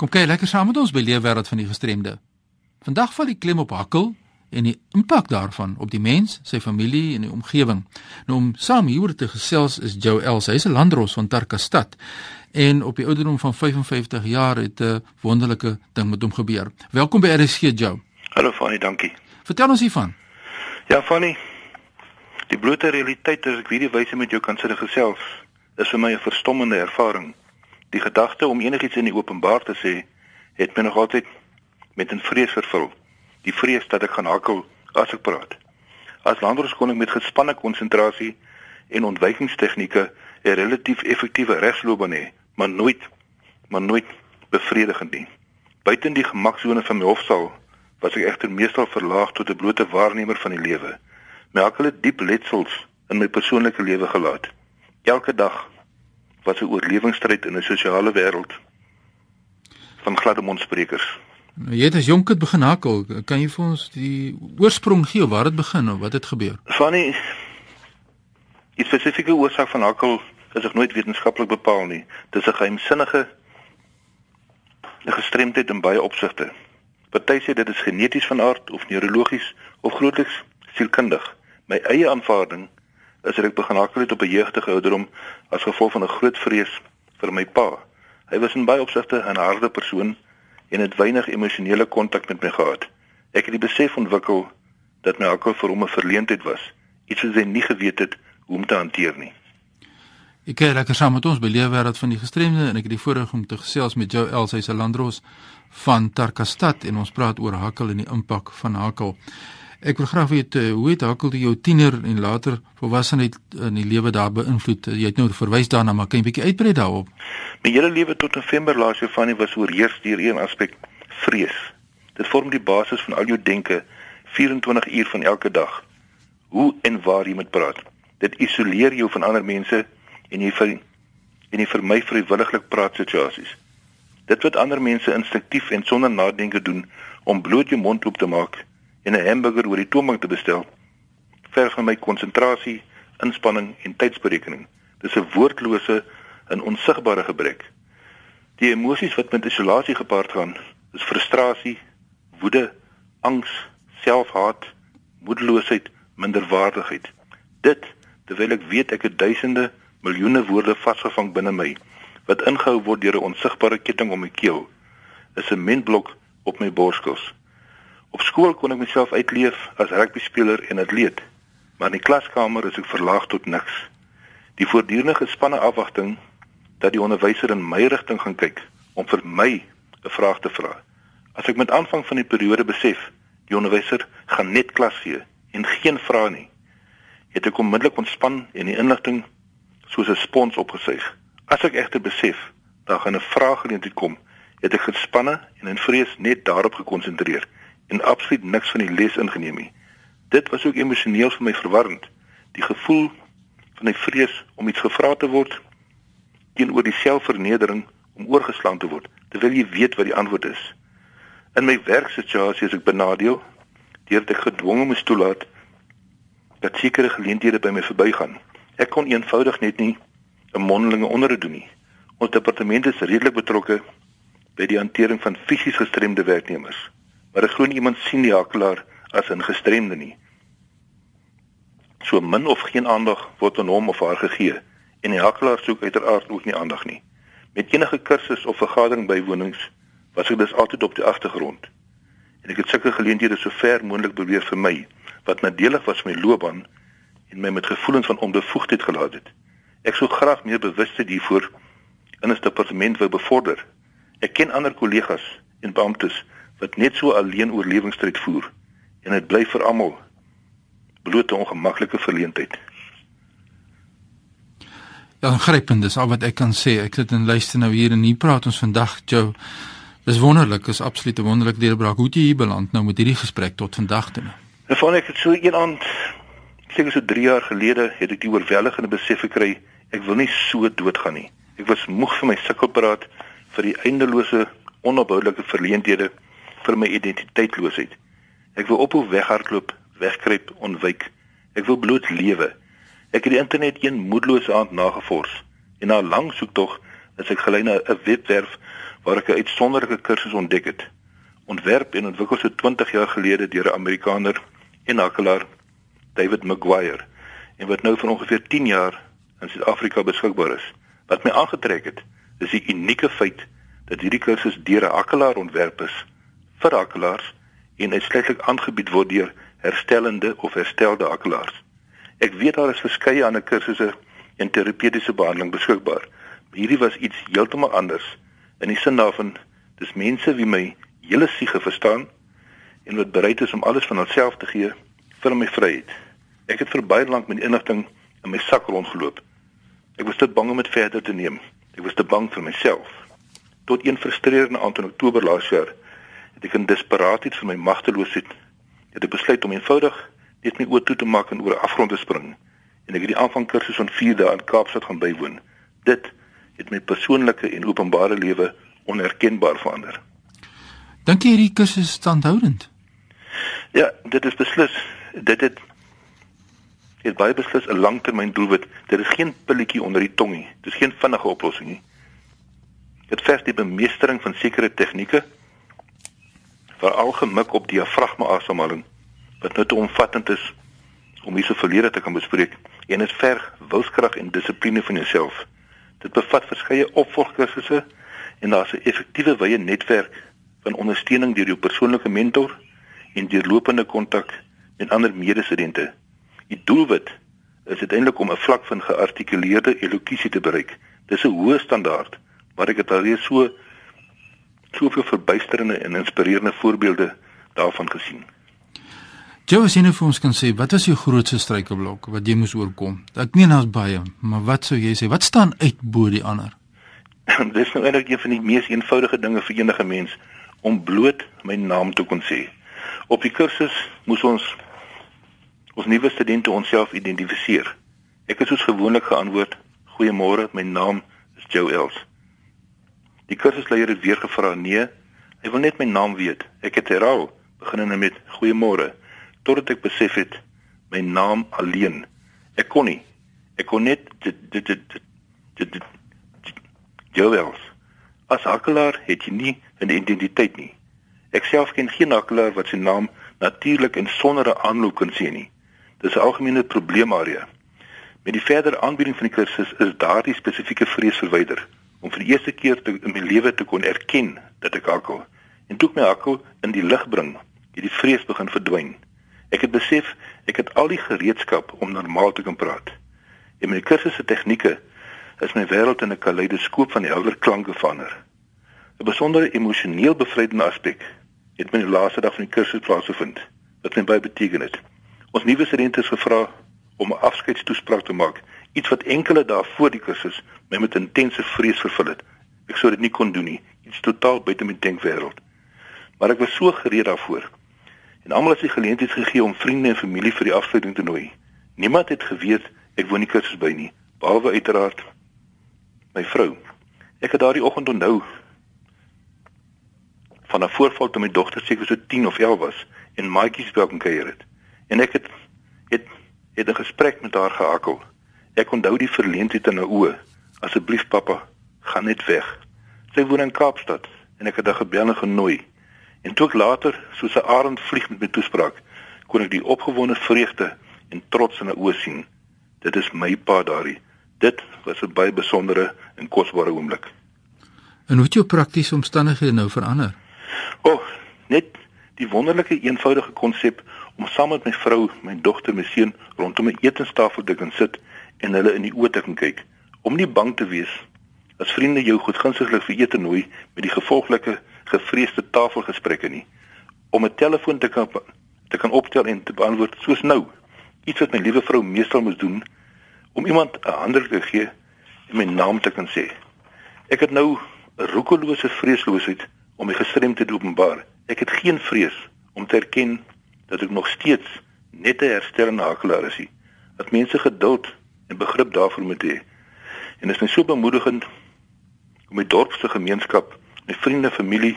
Kom kyk lekker saam met ons by Leefwêreld van die Gestremde. Vandag val die klem op hakkel en die impak daarvan op die mens, sy familie en die omgewing. Nou om saam hieroor te gesels is Joe Els. Hy's 'n landros van Tarkastad en op die ouderdom van 55 jaar het 'n wonderlike ding met hom gebeur. Welkom by RSG Joe. Hallo Fanny, dankie. Vertel ons hiervan. Ja Fanny, die blote realiteit as ek hierdie wyse met jou kan sit gesels, is vir my 'n verstommende ervaring. Die gedagte om enigiets in die openbaar te sê, het my nog altyd met 'n vrees vervul. Die vrees dat ek gaan hakkel as ek praat. As landros kon ek met gespanne konsentrasie en ontwykingstegnieke 'n relatief effektiewe regsloopbaan hê, maar nooit maar nooit bevredigend nie. Buiten die gemaksone van my hofsaal was ek egter meestal verlaag tot 'n blote waarnemer van die lewe. My hakkel het diep letsels in my persoonlike lewe gelaat. Elke dag was 'n oorlewingsstryd in 'n sosiale wêreld van gladde mondsprekers. Nou, jy het as jonk kind begin hakkel. Kan jy vir ons die oorsprong gee waar dit begin of wat het gebeur? Fanny, die spesifieke oorsaak van hakkel is nog nooit wetenskaplik bepaal nie. Dit is 'n geheimsinnige 'n gestremdheid in baie opsigte. Party sê dit is geneties van aard of neurologies of grootliks sielkundig. My eie aanvaarding is dat ek begin hakkel het op 'n jeugtige ouderdom as gevolg van 'n groot vrees vir my pa. Hy was in baie opsigte 'n harde persoon en het weinig emosionele kontak met my gehad. Ek het die besef ontwikkel dat my hakkel vir hom 'n verleentheid was, iets wat hy nie geweet het hoe om te hanteer nie. Ek kyk lekker saam met ons by Leefwêreld van die Gestremde en ek het die voorreg om te gesels met Joe Els, hy's 'n landros van Tarkastad en ons praat oor hakkel en die impak van hakkel. Ek wil graag weet uh, hoe het Hakkel jou tiener en later volwassenheid in die lewe daar beïnvloed? Jy het nou verwys daarna, maar kan jy 'n bietjie uitbrei daarop? My hele lewe tot November laas jaar van was oorheers deur een aspek: vrees. Dit vorm die basis van al jou denke 24 uur van elke dag. Hoe en waar jy moet praat. Dit isoleer jou van ander mense en jy vir en jy vir my vrywilliglik praat situasies. Dit wat ander mense instinktief en sonder nadenke doen om bloot jou mond oop te maak en 'n hamburger oor die toonbank te bestel, verg van my konsentrasie, inspanning en tydsberekening. Dis 'n woordlose en onsigbare gebrek. Die emosies wat met isolasie gepaard gaan, is frustrasie, woede, angs, selfhaat, moedeloosheid, minderwaardigheid. Dit terwyl ek weet ek het duisende, miljoene woorde vasgevang binne my wat ingehou word deur 'n onsigbare ketting om my keel. 'n Sementblok op my borskos. Op skool kon ek myself uitleef as rugbyspeler en atleet, maar in die klaskamer is ek verlaag tot niks. Die voortdurende gespanne afwagting dat die onderwyser in my rigting gaan kyk om vir my 'n vraag te vra. As ek met aanvang van die periode besef, die onderwyser gaan net klas gee en geen vrae nie, het ek onmiddellik ontspan en die inligting soos 'n spons opgesuig. As ek egter besef daar gaan 'n vraag geleentheid kom, het ek gespanne en in vrees net daarop gekonsentreer en absoluut niks van die les ingeneem nie. Dit was ook emosioneel vir my verwarrend. Die gevoel van die vrees om iets gevra te word teenoor die selfvernedering om oorgeslaan te word terwyl jy weet wat die antwoord is. In my werksituasie is ek benadeel deurdat ek gedwonge moes toelaat dat sekere geleenthede by my verbygaan. Ek kon eenvoudig net nie 'n mondelinge onderhoud doen nie. Ons departement is redelik betrokke by die hantering van fisies gestremde werknemers maar glo nie iemand sien die hakelaar as 'n gestremde nie. So min of geen aandag word aan hom of haar gegee en die hakelaar soek uiteraard ook nie aandag nie. Met enige kursus of vergadering bywonings was ek dus altyd op die agtergrond. En ek het sulke geleenthede so ver moontlik probeer vermy wat nadelig was vir my loopbaan en my met gevoelens van onbevoegdheid gelaat het. Ek sou graag meer bewustheid hiervoor in 'n departement wou bevorder. Ek ken ander kollegas en beamptes wat net so alleen oorlewingsstryd voer en dit bly vir almal bloot 'n ongemaklike verleentheid. Ja, grypend is al wat ek kan sê. Ek sit en luister nou hier en hier praat ons vandag, Joe. Dis wonderlik, is absoluut 'n wonderlike deurbraak. Hoe het jy hier beland nou met hierdie gesprek tot vandag toe? En van ek het so een aand seker so 3 jaar gelede het ek die oorweldigende besef gekry ek wil nie so doodgaan nie. Ek was moeg vir my sukkelpraat vir die eindelose onophoulike verleenthede vir my identiteitloosheid. Ek wil ophou weghardloop, wegkruip, ontwyk. Ek wil bloot lewe. Ek het die internet een moedelose aand nagevors en na 'n lang soektog is ek gelei na 'n webwerf waar ek 'n uitsonderlike kursus ontdek het. Ontwerp en ontwikkel so 20 jaar gelede deur 'n Amerikaner en hakelaar David Maguire en wat nou vir ongeveer 10 jaar in Suid-Afrika beskikbaar is. Wat my aangetrek het, is die unieke feit dat hierdie kursus deur 'n hakelaar ontwerp is vir hakelaars en uitsluitlik aangebied word deur herstellende of herstelde hakelaars. Ek weet daar is verskeie ander kursusse en terapeutiese behandeling beskikbaar. Hierdie was iets heeltemal anders in die sin daarvan dis mense wie my hele siege verstaan en wat bereid is om alles van hulself te gee vir my vryheid. Ek het vir baie lank met inligting in my sak rondgeloop. Ek was te bang om dit verder te neem. Ek was te bang vir myself. Tot een frustrerende aand in Oktober laas jaar het ek in desperaatheid vir my magteloosheid het ek besluit om eenvoudig net my oë toe te maak en oor 'n afgrond te spring. En ek het die aanvangkursus van 4 dae in Kaapstad gaan bywoon. Dit het my persoonlike en openbare lewe onherkenbaar verander. Dink jy hierdie kursus is standhoudend? Ja, dit is beslis. Dit het het baie beslis 'n langtermyn doelwit. Dit is geen pilletjie onder die tong nie. Dit is geen vinnige oplossing nie. Dit vers die bemeestering van sekere tegnieke veral gemik op diafragma asemhaling wat nou te omvattend is om hierdie verlede te kan bespreek en dit verg wilskrag en dissipline van jouself. Dit bevat verskeie opvolgkursusse en daar's 'n effektiewe wye netwerk van ondersteuning deur jou persoonlike mentor en deurlopende kontak met ander medestudente. Die doelwit is uiteindelik om 'n vlak van geartikuleerde elokusie te bereik. Dis 'n hoë standaard, maar ek het al reeds so soveel verbuisterende en inspirerende voorbeelde daarvan gesien. Jou nou vir ons kan sê, wat was jou grootste struikelblok wat jy moes oorkom? Ek meen daar's baie, maar wat sou jy sê? Wat staan uit bo die ander? Dis nou eintlik een van die mees eenvoudige dinge vir enige mens om bloot my naam te kon sê. Op die kursus moes ons ons nuwe studente onsself identifiseer. Ek het soos gewoonlik geantwoord: "Goeiemôre, my naam is Joe Els." Die kursusleier het weer gevra: "Nee, hy wil net my naam weet." Ek het herhaal, beginnende met: "Goeiemôre," totdat ek besef het my naam alleen. Ek kon nie. Ek kon net dit dit dit dit Joe Els. As hakelaar het jy nie 'n identiteit nie. Ek self ken geen hakelaar wat sy naam natuurlik en sonder 'n aanloop kan sien nie. Dis 'n algemene probleemarea. Met die verdere aanbieding van die kursus is daardie spesifieke vrees verwyder om vir die eerste keer te, in my lewe te kon erken dat ek hakkel en toe ek my hakkel in die lig bring, het die vrees begin verdwyn. Ek het besef ek het al die gereedskap om normaal te kan praat. En met die kursus se tegnieke is my wêreld in 'n kaleidoskoop van helder klanke verander. 'n Besondere emosioneel bevrydende aspek het my die laaste dag van die kursus plaasgevind. Wat my baie beteken het. Ons nuwe studente is gevra om 'n afskeidstoespraak te maak, iets wat enkele dae voor die kursus my met intense vrees vervul het. Ek sou dit nie kon doen nie, iets totaal buite my denkwêreld. Maar ek was so gereed daarvoor. En almal het die geleentheid gegee om vriende en familie vir die afsluiting te nooi. Niemand het geweet ek woon nie kursus by nie, behalwe uiteraard my vrou. Ek het daardie oggend onthou van 'n voorval toe my dogter seker so 10 of 11 was en maatjies by hom kuier het. En ek het het het 'n gesprek met haar gehakkel. Ek onthou die verleentheid in haar oë. Asseblief pappa, gaan net weg. Sy woon in Kaapstad en ek het haar gebel en genooi. En toe ek later soos 'n arend vlieg met my toespraak, kon ek die opgewonde vreugde en trots in haar oë sien. Dit is my pa daardie. Dit was 'n baie besondere en kosbare oomblik. En hoe het jou praktiese omstandighede nou verander? O, oh, net die wonderlike eenvoudige konsep om saam met my vrou, my dogter, my seun rondom 'n etenstafel te kan sit en hulle in die oë te kan kyk, om nie bang te wees as vriende jou goedgunstiglik vir ete nooi met die gevolglike gevreesde tafelgesprekke nie, om 'n telefoon te kan te kan optel en te beantwoord soos nou, iets wat my liewe vrou meestal moes doen om iemand 'n handdruk te gee en my naam te kan sê. Ek het nou 'n roekelose vreesloosheid om my gestremdheid openbaar. Ek het geen vrees om te erken dat ek nog steeds net 'n herstellende hakelaar is. Dat mense geduld en begrip daarvoor moet hê. En dit is net so bemoedigend om my dorp se gemeenskap, my vriende, familie,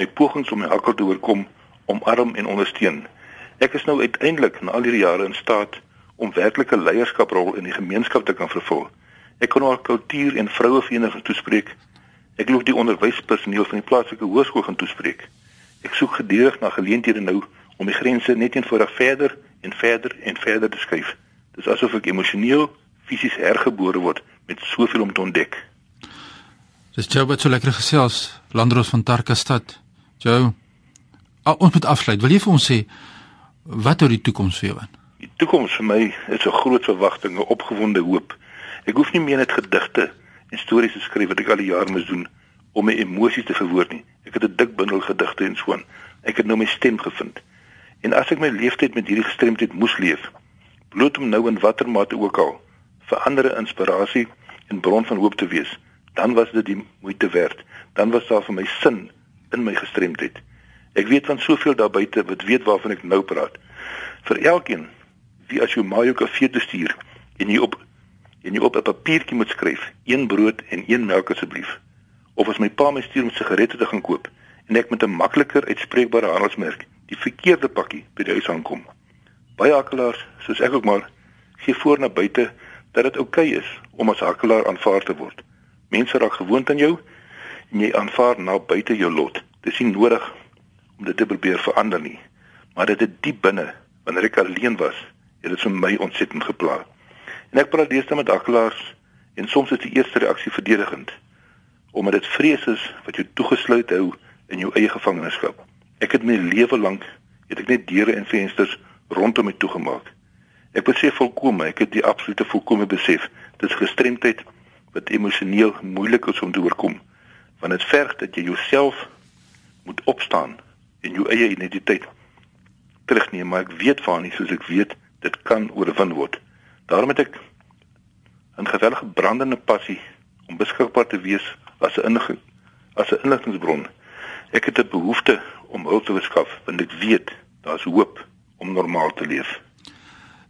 my pogings om my hakkel te oorkom, omarm en ondersteun. Ek is nou uiteindelik na al hierdie jare in staat om werklike leierskaprol in die gemeenskap te kan vervul. Ek kon oor kultuur en vroueverenigings toespreek Ek loop die onderwyspersoneel van die plaaslike hoërskool gaan toespreek. Ek soek gedurig na geleenthede nou om die grense net eenvoudig verder en verder en verder te skuif. Dis asof ek emosioneel fisies hergebore word met soveel om te ontdek. Dis Joe wat so lekker gesels, Landros van Tarkastad. Joe, al, ons moet afsluit. Wil jy vir ons sê wat oor die toekoms vir jou in? Die toekoms vir my is 'n groot verwagting, 'n opgewonde hoop. Ek hoef nie meer net gedigte en stories te skryf wat ek al die jare moes doen om my emosies te verwoord nie. Ek het 'n dik bundel gedigte en so aan. Ek het nou my stem gevind. En as ek my lewenstyd met hierdie gestremdheid moes leef, bloot om nou in watter mate ook al vir ander inspirasie en bron van hoop te wees, dan was dit die moeite werd. Dan was daar vir my sin in my gestremdheid. Ek weet van soveel daar buite wat weet waarvan ek nou praat. Vir elkeen wie as jy Mayo kafee te stuur en jy op en jy op 'n papiertjie moet skryf, een brood en een melk asseblief. Of as my pa my stuur om sigarette te gaan koop en ek met 'n makliker uitspreekbare handelsmerk die verkeerde pakkie by die huis aankom. Baie hakkelaars, soos ek ook maar, gee voor na buite dat dit oukei okay is om as hakkelaar aanvaar te word. Mense raak gewoond aan jou en jy aanvaar na buite jou lot. Dit is nie nodig om dit te probeer verander nie, maar dit het diep binne, wanneer ek alleen was, het dit vir my ontsettend gepla. En ek praat deesdae met hakkelaars en soms is die eerste reaksie verdedigend omdat dit vrees is wat jou toegesluit hou in jou eie gevangenskap. Ek het my lewe lank het ek net deure en vensters rondom my toegemaak. Ek besef volkome, ek het die absolute volkome besef, dis gestremdheid wat emosioneel moeilik is om te oorkom, want dit verg dat jy jouself moet opstaan en jou eie identiteit terugneem, maar ek weet van nie soos ek weet dit kan oorwin word. Daarom het ek 'n gewellige brandende passie om beskikbaar te wees as 'n inligting as 'n inligtingbron. Ek het 'n behoefte om hulp te verskaf want ek weet daar's hoop om normaal te leef.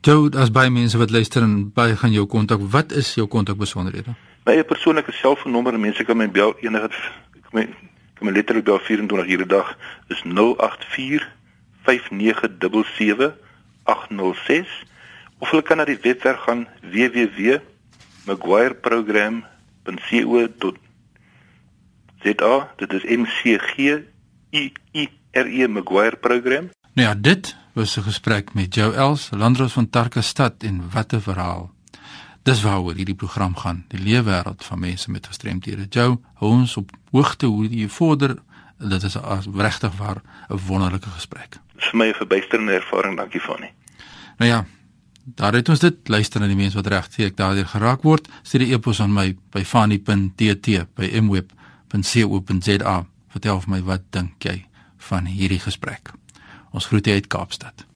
Toe as baie mense wat luister en baie gaan jou kontak, wat is jou kontakbesonderhede? My persoonlike selfoonnommer, mense kan my bel enige ek my kan my letterlik bel 24 ure 'n dag is 084 5977 806 of hulle kan na die webwerf gaan www.maguireprogram.co.za dit is M C G I I R E Maguire program. Nou ja, dit was 'n gesprek met Joe Els, landros van Tarkastad en wat 'n verhaal. Dis waaroor hierdie program gaan, die leefwêreld van mense met gestremthede. Joe, hou ons op hoogte hoe jy vorder. Dit is regtig waar 'n wonderlike gesprek. Dis vir my 'n verbuisterende ervaring, dankie Fanny. Nou ja, daar het ons dit luister na die mense wat regtig daardeur geraak word. Stuur 'n e-pos aan my by fanny.tt by mweb.co.za. Vertel vir my wat dink jy van hierdie gesprek? Ons groet uit Kaapstad.